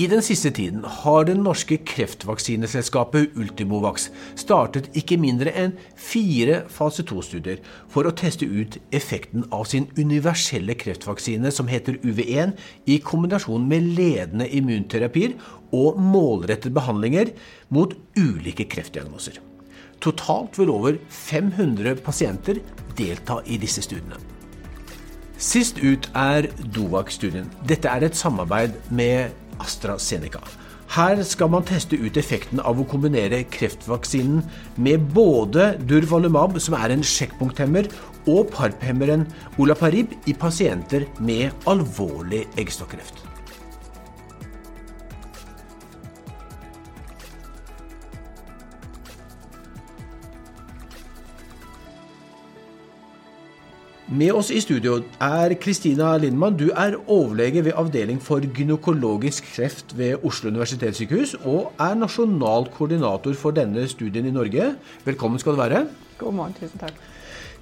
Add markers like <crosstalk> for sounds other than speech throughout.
I den siste tiden har det norske kreftvaksineselskapet Ultimovax startet ikke mindre enn fire fase 2-studier for å teste ut effekten av sin universelle kreftvaksine som heter UV1, i kombinasjon med ledende immunterapier og målrettede behandlinger mot ulike kreftdiagnoser. Totalt vil over 500 pasienter delta i disse studiene. Sist ut er Dovak-studien. Dette er et samarbeid med AstraZeneca. Her skal man teste ut effekten av å kombinere kreftvaksinen med både Durvalumab, som er en sjekkpunkthemmer, og parphemmeren Olaparib i pasienter med alvorlig eggstokkreft. Med oss i studio er Kristina Lindmann. Du er overlege ved avdeling for gynekologisk kreft ved Oslo universitetssykehus, og er nasjonal koordinator for denne studien i Norge. Velkommen skal du være. God morgen, tusen takk.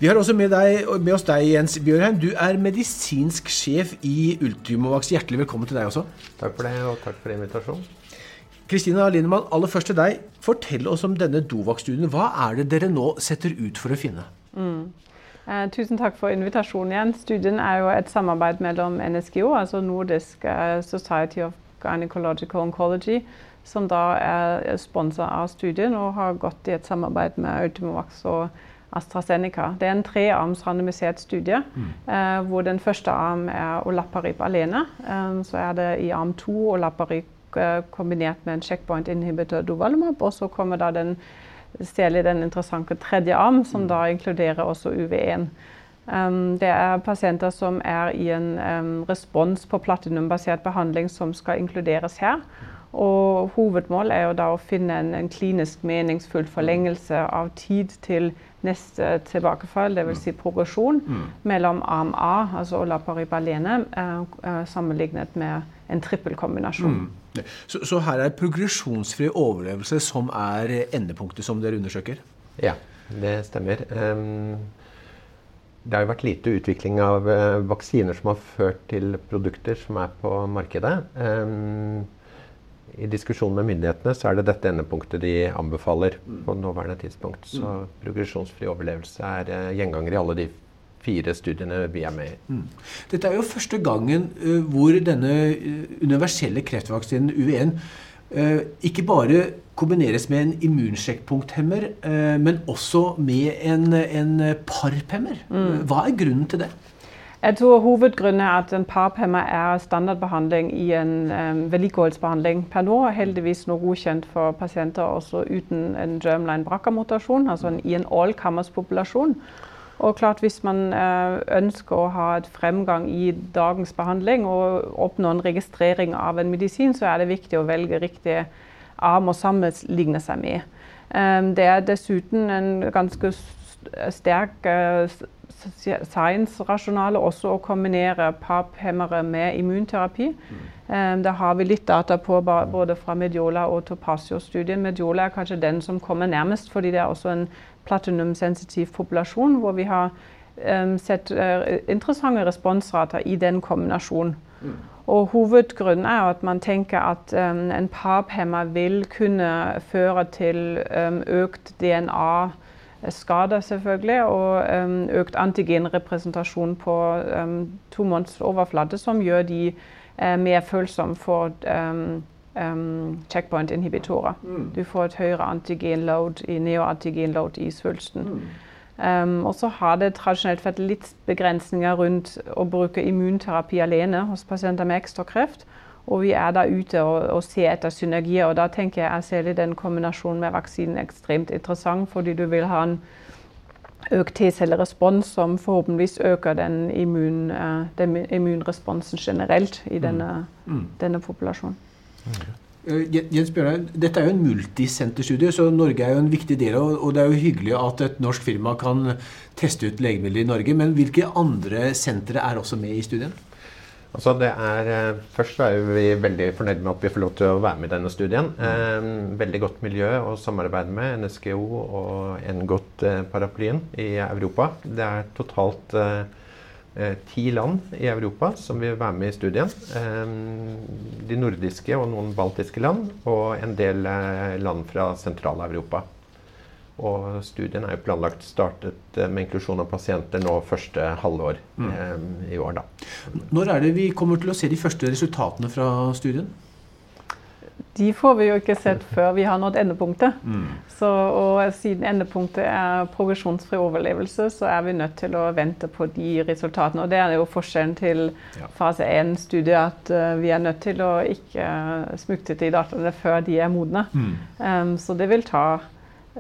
Vi har også med, deg, med oss deg, Jens Bjørheim. Du er medisinsk sjef i Ultimovax. Hjertelig velkommen til deg også. Takk for det, og takk for invitasjonen. Kristina Lindemann, aller først til deg. Fortell oss om denne Dovak-studien. Hva er det dere nå setter ut for å finne? Mm. Eh, tusen takk for invitasjonen igjen. Studien er jo et samarbeid mellom NSGO, altså Nordisk eh, Society of Gynecological Oncology, som da er sponsa av studien og har gått i et samarbeid med Ultimovax og AstraZeneca. Det er en trearms randomisert studie, mm. eh, hvor den første arm er olaparib alene. Eh, så er det i arm to olaparib eh, kombinert med en checkpoint inhibitor dovalumab, og så kommer da den stjele den interessante tredje arm, som da inkluderer også UV1. Um, det er pasienter som er i en respons på platinumbasert behandling som skal inkluderes her. Og hovedmål er jo da å finne en, en klinisk meningsfull forlengelse av tid til neste tilbakefall, dvs. Si progresjon, mm. mellom arm A, altså olaparibalene, uh, uh, sammenlignet med en trippelkombinasjon. Mm. Så, så, her er progresjonsfri overlevelse som er endepunktet som dere undersøker? Ja, det stemmer. Det har jo vært lite utvikling av uh, vaksiner som har ført til produkter som er på markedet. I diskusjon med myndighetene så er det dette endepunktet de anbefaler på nåværende tidspunkt. Så mm. progresjonsfri overlevelse er uh, gjenganger i alle de fire studiene vi er med i. Mm. Dette er jo første gangen uh, hvor denne uh, universelle kreftvaksinen UV1 uh, ikke bare kombineres med en immunsjekkpunkthemmer, men også med en, en parphemmer. Mm. Hva er grunnen til det? Jeg tror Hovedgrunnen er at en parphemmer er standardbehandling i en um, vedlikeholdsbehandling per nå. Heldigvis nå godkjent for pasienter også uten en germline BRCA-mutasjon, altså en, i en all-kammers-populasjon. Og klart Hvis man eh, ønsker å ha et fremgang i dagens behandling og oppnå en registrering av en medisin, så er det viktig å velge riktig arm å sammenligne seg med. Eh, det er dessuten en ganske sterk eh, science-rasjonale også å kombinere PAP-hemmere med immunterapi. Mm. Det har vi litt data på både fra Mediola og Topasio-studien. Mediola er kanskje den som kommer nærmest, fordi det er også en platinumsensitiv populasjon, hvor vi har um, sett uh, interessante responsrater i den kombinasjonen. Mm. Og Hovedgrunnen er at man tenker at um, en PAP-hemmer vil kunne føre til um, økt DNA-skader, selvfølgelig, og um, økt antigenrepresentasjon på um, tumorens som gjør de mer følsomme for checkpoint-inhibitorer. Mm. Du får et høyere antigenload i neoantigenload i svulsten. Um, og så har det tradisjonelt vært litt begrensninger rundt å bruke immunterapi alene hos pasienter med ekstrakreft. Og vi er da ute og, og ser etter synergier. Og da tenker jeg særlig den kombinasjonen med vaksinen ekstremt interessant, fordi du vil ha en økt T-cellerespons som forhåpentligvis øker den, immun, uh, den immunresponsen generelt i denne, mm. mm. denne populasjonen. Okay. Jens Bjørnar, Dette er jo en multisenterstudie, så Norge er jo en viktig del Og det er jo hyggelig at et norsk firma kan teste ut legemidler i Norge. Men hvilke andre sentre er også med i studien? Altså det er, eh, først er vi veldig fornøyd med at vi får lov til å være med i denne studien. Eh, veldig godt miljø å samarbeide med, NSGO og en godt eh, paraplyen i Europa. Det er totalt ti land i Europa som vil være med i studien. De nordiske og noen baltiske land, og en del land fra Sentral-Europa. Og studien er jo planlagt startet eh, med inklusjon av pasienter nå første halvår mm. eh, i år. Da. Når er det vi kommer til å se de første resultatene fra studien? De får vi jo ikke sett før vi har nådd endepunktet. Mm. Så, og siden endepunktet er progresjonsfri overlevelse, så er vi nødt til å vente på de resultatene. Og det er jo forskjellen til fase 1-studiet, at uh, vi er nødt til å ikke smugtitte i dataene før de er modne. Mm. Um, så det vil ta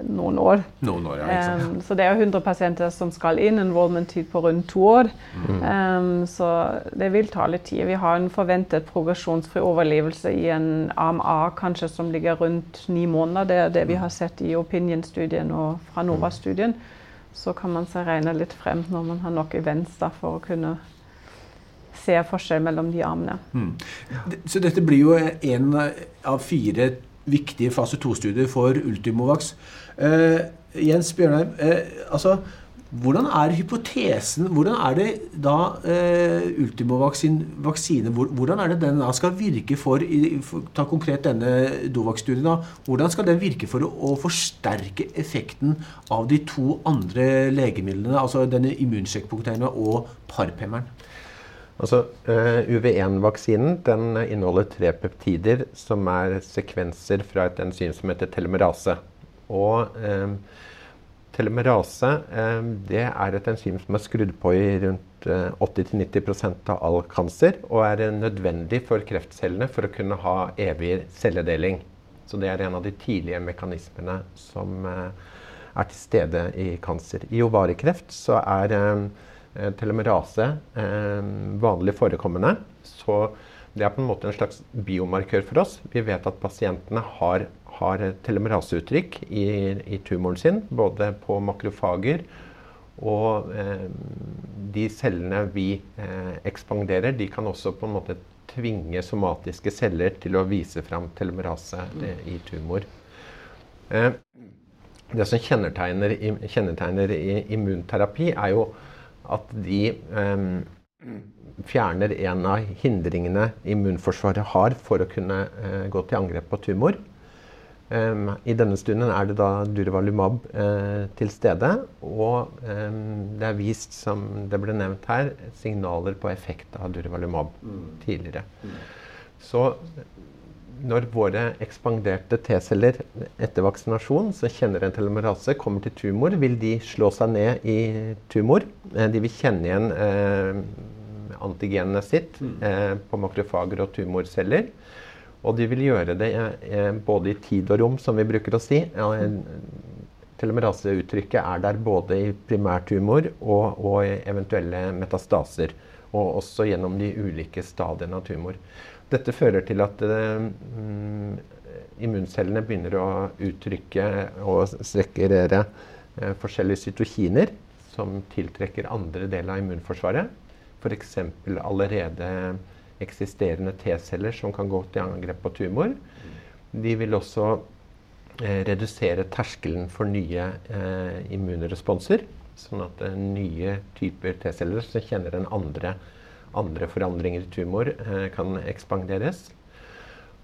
noen år. Noen år ja, um, så det er 100 pasienter som skal inn, enrollment-tid på rundt to år. Mm. Um, så det vil ta litt tid. Vi har en forventet progresjonsfri overlevelse i en arm A kanskje som ligger rundt ni måneder. Det er det vi har sett i Opinion-studien og fra NOVA-studien. Så kan man seg regne litt frem når man har nok events da, for å kunne se forskjell mellom de armene. Mm. Så dette blir jo en av fire viktige fase 2-studier for Ultimovax. Uh, Jens Bjørnheim, uh, altså, hvordan er hypotesen Hvordan er det da uh, Ultimovax sin vaksine Hvordan er det den da skal virke for, for Ta konkret denne Dovax-studien. da, Hvordan skal den virke for å, å, forsterke effekten av de to andre legemidlene, altså denne immunsjekkpunkteren og parpemmeren? Altså, uh, UV1-vaksinen den inneholder tre peptider som er sekvenser fra et enzym som heter telomerase. Og eh, telomerase eh, det er et enzym som er skrudd på i rundt uh, 80-90% av all kanser, og er nødvendig for kreftcellene for å kunne ha evig celledeling. Så det er en av de tidlige mekanismene som eh, er til stede i kanser. I ovarikreft så er Eh, telomerase eh, vanlig forekommende. Så det er på en måte en slags biomarkør for oss. Vi vet at pasientene har, har telomeraseuttrykk i, i, tumoren sin, både på makrofager og eh, de cellene vi eh, ekspanderer, de kan også på en måte tvinge somatiske celler til å vise fram telomerase eh, i tumor. Eh, det som kjennetegner, kjennetegner immunterapi, er jo at de um, fjerner en av hindringene immunforsvaret har for å kunne uh, gå til angrep på tumor. Um, I denne stunden er det da durvalumab uh, til stede. Og um, det er vist, som det ble nevnt her, signaler på effekt av durvalumab mm. tidligere. Mm. Så når våre ekspanderte T-celler etter vaksinasjon som kjenner en telomerase, kommer til tumor, vil de slå seg ned i tumor. Eh, de vil kjenne igjen eh, antigenene sitt mm. eh, på makrofager og tumorceller. Og de vil gjøre det eh, både i tid og rom, som vi bruker å si. Telomeraseuttrykket er der både i primærtumor og, og eventuelle metastaser. Og også gjennom de ulike stadiene av tumor. Dette fører til at um, immuncellene begynner å uttrykke og strekkerere eh, forskjellige cytokiner som tiltrekker andre deler av immunforsvaret. F.eks. allerede eksisterende T-celler som kan gå til angrep på tumor. De vil også eh, redusere terskelen for nye eh, immunresponser. Sånn at eh, nye typer T-celler som kjenner den andre andre forandringer i tumor eh, kan ekspanderes.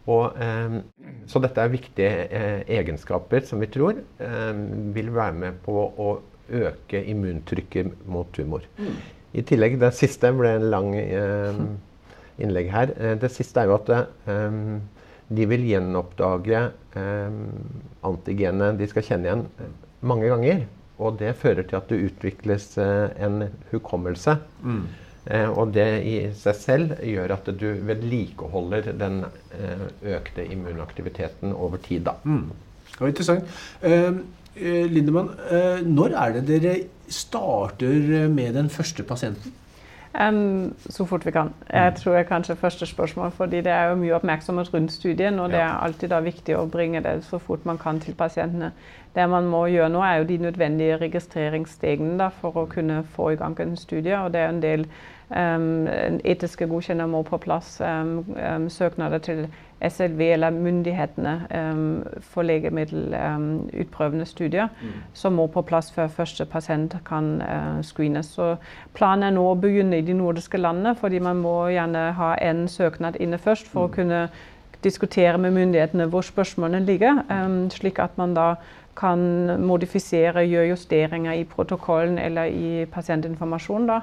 Og, eh, så dette er viktige eh, egenskaper som vi tror vil være med på å øke immuntrykket mot tumor. Mm. I tillegg, Det siste ble en lang innlegg her. Det siste er jo at de vil gjenoppdage antigenet de skal kjenne igjen, mange ganger. Og det fører til at det utvikles en hukommelse. Mm. Eh, og det i seg selv gjør at du vedlikeholder den eh, økte immunaktiviteten over tid. Da. Mm. Ja, interessant. Uh, Lindemann, når er det dere starter med den første pasienten? Um, så fort vi kan. Jeg mm. tror jeg kanskje første spørsmål, fordi det er jo mye oppmerksomhet rundt studien, og det er alltid da viktig å bringe det så fort man kan til pasientene. Det man må gjøre nå, er jo de nødvendige registreringsstegene da, for å kunne få i gang en studie. og det er en del Um, etiske godkjenner må på plass. Um, um, søknader til SLV eller myndighetene for legemiddelutprøvende studier mm. som må på plass før første pasient kan uh, screenes. Så planen er nå å begynne i de nordiske landene, fordi man må gjerne ha en søknad inne først for mm. å kunne diskutere med myndighetene hvor spørsmålene ligger, slik at man da kan modifisere, gjøre justeringer i protokollen eller i pasientinformasjon. Da.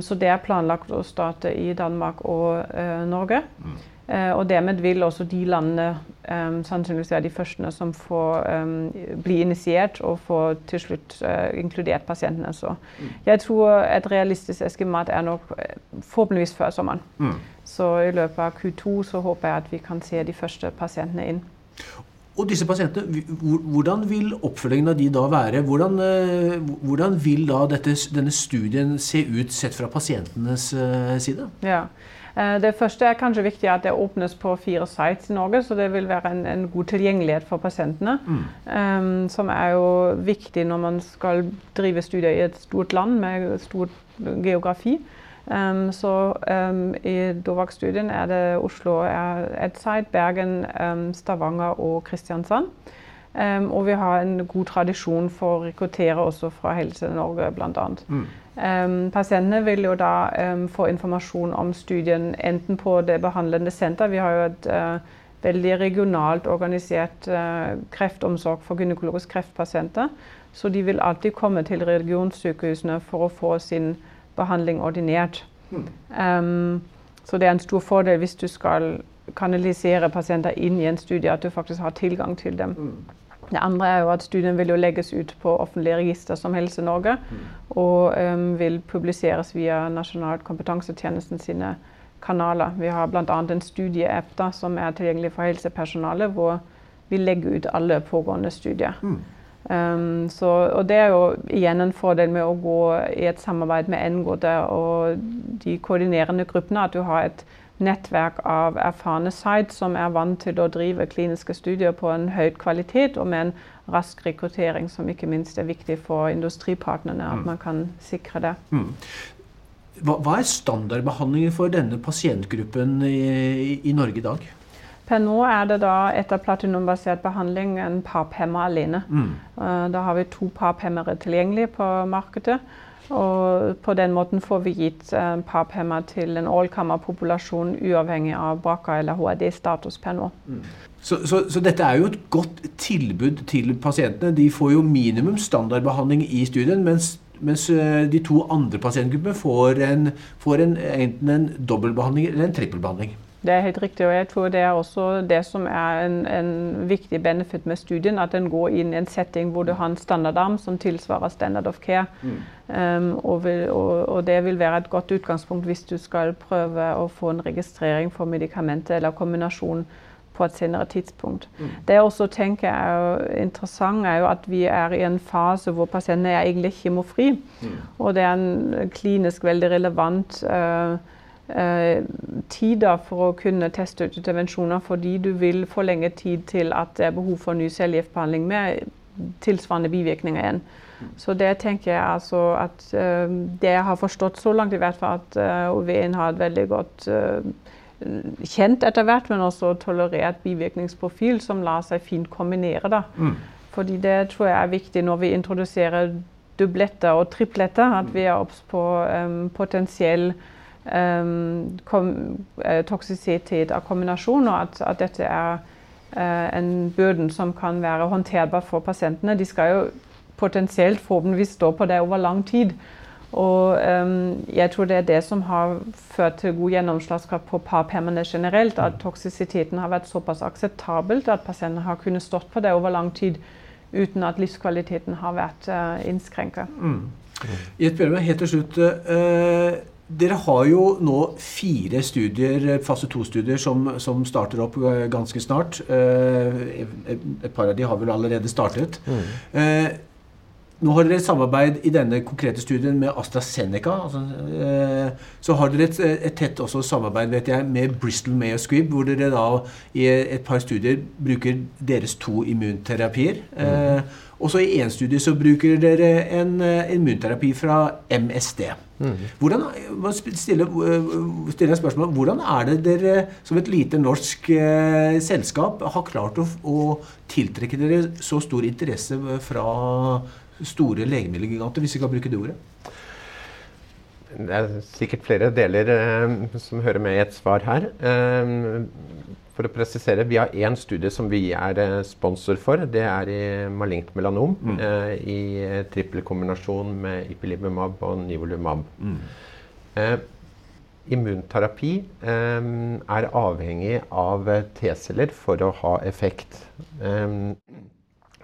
Så det er planlagt å starte i Danmark og uh, Norge. Mm. Uh, og dermed vil også de landene um, sannsynligvis være de første som får um, bli initiert og får til slutt uh, inkludert pasientene. Så mm. jeg tror et realistisk eskimat er nok forhåpentligvis før sommeren. Mm. Så i løpet av Q2 så håper jeg at vi kan se de første pasientene inn. Og disse pasientene, Hvordan vil oppfølgingen av de da være? Hvordan, eh, hvordan vil da dette, denne studien se ut sett fra pasientenes eh, side? Ja. Eh, det første er kanskje viktig at det åpnes på fire sites i Norge, så det vil være en, en god tilgjengelighet for pasientene. Mm. Um, som er jo viktig når man skal drive studier i et stort land med stor geografi. Um, så um, i Dovak-studien er det Oslo er et Bergen, um, Stavanger og Kristiansand. og vi har en god tradisjon for å rekruttere også fra Helse Norge, bl.a. Mm. pasientene vil jo da få informasjon om studien enten på det behandlende senter. Vi har jo et uh, veldig regionalt organisert uh, kreftomsorg for gynekologisk kreftpasienter. Så de vil alltid komme til regionsykehusene for å få sin behandling ordinert. Um, så det er en stor fordel hvis du skal kanalisere pasienter inn i en studie, at du faktisk har tilgang til dem. Mm. Det andre er jo at studien vil jo legges ut på offentlige register som Helse Norge, mm. og um, vil publiseres via Nasjonal kompetansetjenesten sine kanaler. Vi har bl.a. en studieapp som er tilgjengelig for helsepersonalet, hvor vi legger ut alle pågående studier. Mm. Um, så, og det er jo igjen en fordel med å gå i et samarbeid med NGOD og de koordinerende gruppene, at du har et nettverk av erfarne sites som er vant til å drive kliniske studier på en høy kvalitet og med en rask rekruttering, som ikke minst er viktig for industripartnerne. At mm. man kan sikre det. Mm. Hva, hva, er standardbehandlingen for denne pasientgruppen i, i Norge i dag? Per nå er det da etter platinumbasert behandling en PAP-hemmer alene. Mm. Uh, da har vi to PAP-hemmere tilgjengelig på markedet. Og på den måten får vi gitt uh, PAP-hemmer til en ålkammerpopulasjon uavhengig av BRCA eller HRD-status per nå. Mm. Så, så, så, dette er jo et godt tilbud til pasientene. De får jo minimum standardbehandling i studien, mens, mens uh, de to andre pasientgruppene får, en, får en, enten en dobbeltbehandling eller en trippelbehandling. Det er helt riktig, og jeg tror det er også det som er en, en viktig benefit med studien. At den går inn i en setting hvor du har en standardarm som tilsvarer standard of care. Mm. Um, og, vil, og, og, det vil være et godt utgangspunkt hvis du skal prøve å få en registrering for medikamentet eller kombinasjon på et senere tidspunkt. Mm. Det jeg også tenker er interessant, er jo at vi er i en fase hvor pasientene er egentlig kjemofri. Mm. Og det er en klinisk veldig relevant uh, tider for å kunne teste ut intervensjoner, fordi du vil forlenge tid til at det er behov for ny cellegiftbehandling med tilsvarende bivirkninger igjen. Så det tenker jeg altså at uh, Det jeg har forstått så langt, i hvert fall at eh, OV1 har et veldig godt kjent etter hvert, men også tolerert bivirkningsprofil som lar seg fint kombinere. da. Mm. Fordi det tror jeg er viktig når vi introduserer dubletter og tripletter, at vi er obs på um, potensiell toksisitet av kombinasjon, og at, at dette er uh, en byrden som kan være håndterbar for pasientene. De skal jo potensielt forhåpentligvis stå på det over lang tid. Og jeg tror det er det som har ført til god gjennomslagskraft på parpermene generelt. At toksisiteten har vært såpass akseptabelt at pasientene har kunnet stått på det over lang tid uten at livskvaliteten har vært uh, innskrenket. Mm. Gjett Bjørme, helt til slutt. Dere har jo nå fire studier, fase to-studier som, som, starter opp eh, ganske snart. Eh, et par av de har vel allerede startet. Mm. Eh, nå har dere et samarbeid i denne konkrete studien med AstraZeneca. Altså, så har dere et, et tett samarbeid vet jeg, med Bristol Mayo Squibb, hvor dere da i et par studier bruker deres to immunterapier. Mm. Og så i én studie så bruker dere en, en immunterapi fra MSD. Mm. Hvordan, stiller, stiller jeg spørsmål, hvordan er det dere som et lite norsk eh, selskap har klart å, å, tiltrekke dere så stor interesse fra store legemiddelgiganter, hvis vi kan bruke det ordet? Det er sikkert flere deler eh, som hører med i et svar her. Eh, for å presisere, Vi har én studie som vi er eh, sponsor for. Det er i malignt melanom. Mm. Eh, I trippelkombinasjon med ipilimumab og nivolumab. Mm. Eh, immunterapi eh, er avhengig av T-celler for å ha effekt.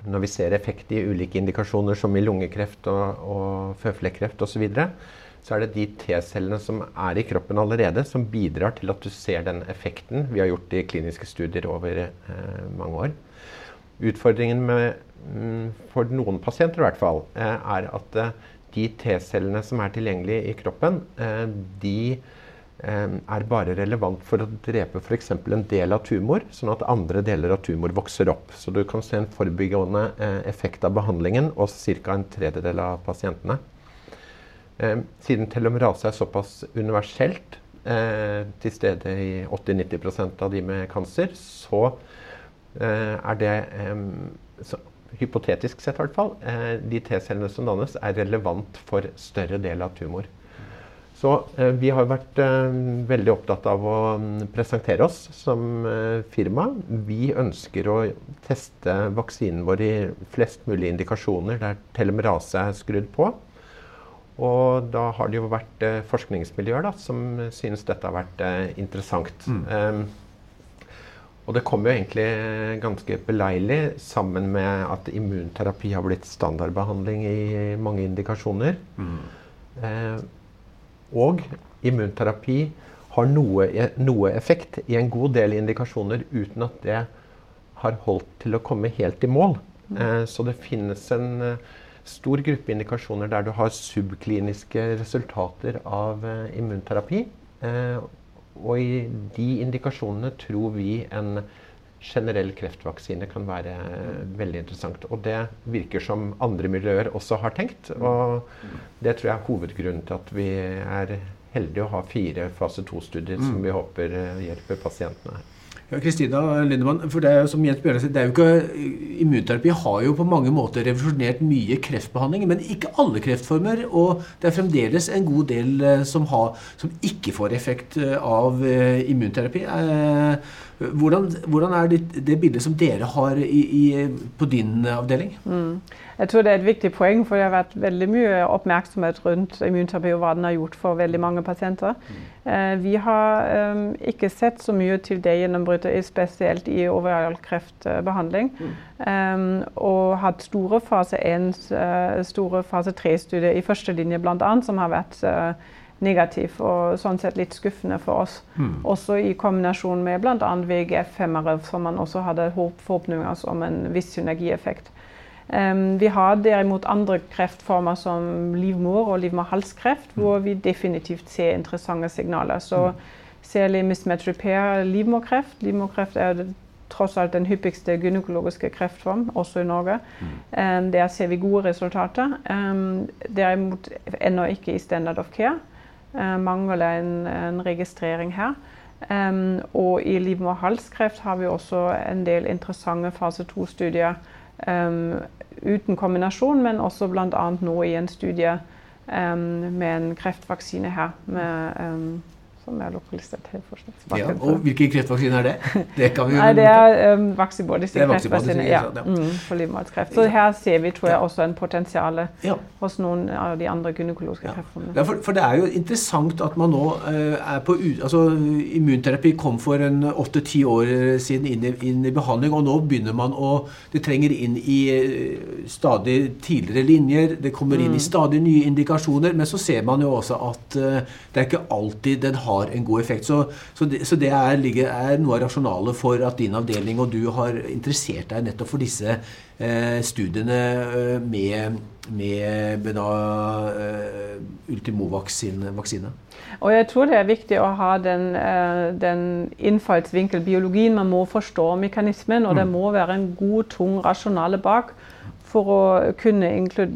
når vi ser effekt i ulike indikasjoner, som i lungekreft og, og føflekkreft osv., så, så er det de T-cellene som er i kroppen allerede, som bidrar til at du ser den effekten vi har gjort i kliniske studier over eh, mange år. Utfordringen med, mm, for noen pasienter i hvert fall, eh, er at eh, de T-cellene som er tilgjengelige i kroppen, eh, de er bare relevant for å drepe f.eks. en del av tumor, sånn at andre deler av tumor vokser opp. Så du kan se en forebyggende effekt av behandlingen hos ca. en tredjedel av pasientene. Eh, siden telomerase er såpass universelt eh, til stede i 80-90% av de med kanser, så eh, er det så, hypotetisk sett i hvert fall, de T-cellene som dannes, er relevant for større del av tumor. Så vi har vært veldig opptatt av å mm, presentere oss som firma. Vi ønsker å teste vaksinen vår i flest mulig indikasjoner der telomerase er skrudd på. Og da har det jo vært eh, forskningsmiljøer da, som synes dette har vært eh, interessant. Mm. Um, og det kom jo egentlig ganske beleilig sammen med at immunterapi har blitt standardbehandling i mange indikasjoner. Mm. Eh, og immunterapi har noe, noe, effekt i en god del indikasjoner uten at det har holdt til å komme helt i mål. Mm. Eh, så det finnes en eh, stor gruppe indikasjoner der du har subkliniske resultater av eh, immunterapi. Eh, og i de indikasjonene tror vi en generell kreftvaksine kan være eh, veldig interessant. Og det virker som andre miljøer også har tenkt. Og det tror jeg er hovedgrunnen til at vi er heldige å ha fire fase 2-studier som mm. vi håper hjelper pasientene. Kristina Lindemann, for det er jo som Jens Bjørnar sier, det er jo ikke, Immunterapi har jo på mange måter revolusjonert mye kreftbehandling, men ikke alle kreftformer. Og det er fremdeles en god del eh, som, har, som ikke får effekt eh, av eh, immunterapi. Hvordan, hvordan, er det, det, bildet som dere har i, i, på din avdeling? Mm. Jeg tror det er et viktig poeng, for det har vært veldig mye oppmerksomhet rundt immunterapi og hva den har gjort for veldig mange pasienter. Mm. Eh, vi har eh, ikke sett så mye til det gjennombruddet, spesielt i ovarial kreftbehandling. Mm. Eh, og hatt store fase 1, uh, store fase 3-studier i førstelinje bl.a., som har vært uh, negativ og sånn sett litt skuffende for oss. Mm. Også i kombinasjon med bl.a. VGF-femmere, som man også hadde forhåpninger om en viss synergieffekt. Um, vi har derimot andre kreftformer som livmor- og livmorhalskreft, mm. hvor vi definitivt ser interessante signaler. Så mm. særlig mismatch repair livmorkreft. Livmorkreft er tross alt den hyppigste gynekologiske kreftform, også i Norge. Mm. Um, der ser vi gode resultater. Um, derimot ennå ikke i standard of care. Uh, mangler en, en, registrering her. Um, og i livmorhalskreft har vi også en del interessante fase 2-studier um, uten kombinasjon, men også bl.a. nå i en studie um, med en kreftvaksine her. med som er lokalisert helt for ja, Og hvilken kreftvaksine er det? <laughs> Det kan vi jo... Nei, det er um, Vaxibody sin kreftvaksine ja, mm, for livmorhalskreft. Så her ser vi tror jeg, også en potensial ja. hos noen av de andre gynekologiske ja. kreftformene. Ja, for, for, det er jo interessant at man nå uh, er på altså Immunterapi kom for en åtte-ti år siden inn i, inn i, behandling, og nå begynner man å Det trenger inn i uh, stadig tidligere linjer, det kommer inn i mm. stadig nye indikasjoner, men så ser man jo også at uh, det er ikke alltid den har har en god effekt. Så, så det, så det er, er, noe av rasjonalet for at din avdeling og du har interessert deg nettopp for disse eh, studiene eh, med, med da, uh, Ultimovax sin vaksine. Og jeg tror det er viktig å ha den, uh, den innfallsvinkel, biologien. Man må forstå mekanismen, og mm. det må være en god, tung rasjonale bak for å kunne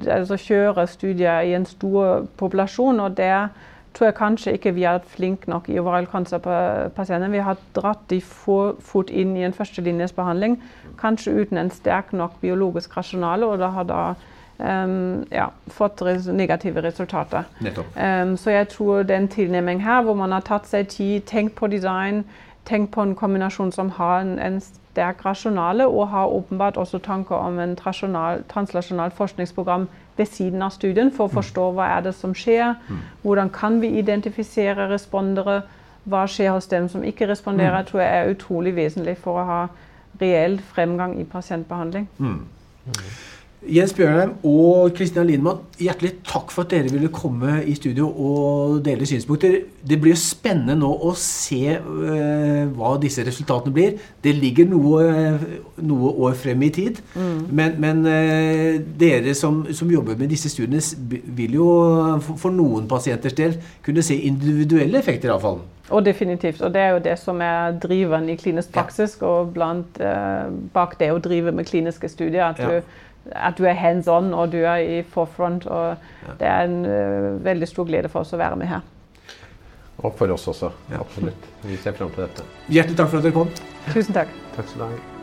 altså kjøre studier i en stor populasjon. og der tror jeg kanskje ikke vi har vært flinke nok i oral cancer-pasienter. Vi har dratt de få fort inn i en førstelinjesbehandling, kanskje uten en sterk nok biologisk rasjonale. og det har da um, ja, fått res negative resultater. Um, så jeg tror den tilnærmingen her, hvor man har tatt seg tid, tenkt på design, tenkt på en kombinasjon som har en, en sterk rasjonale, og har åpenbart også tanker om en translasjonalt forskningsprogram ved siden av studien for å mm. forstå hva er det som skjer, mm. hvordan kan vi identifisere respondere, hva skjer hos dem som ikke responderer, mm. tror jeg er utrolig vesentlig for å ha reell fremgang i pasientbehandling. Mm. Jens Bjørnheim og Kristina Lindmann, hjertelig takk for at dere ville komme i studio og dele synspunkter. Det blir jo spennende nå å se uh, hva disse resultatene blir. Det ligger noe, noe år frem i tid. Mm. Men, men uh, dere som, som, jobber med disse studiene, vil jo for, noen pasienters del kunne se individuelle effekter fallen. Og definitivt. Og det er jo det som er driveren i klinisk praksis, ja. og blant, uh, bak det å drive med kliniske studier. at ja. du at du er hands on og du er i forefront. og Det er en uh, veldig stor glede for oss å være med her. Og for oss også. Ja. Absolutt. Vi ser fram til dette. Hjertelig takk for at dere kom. Tusen takk. Takk skal du ha.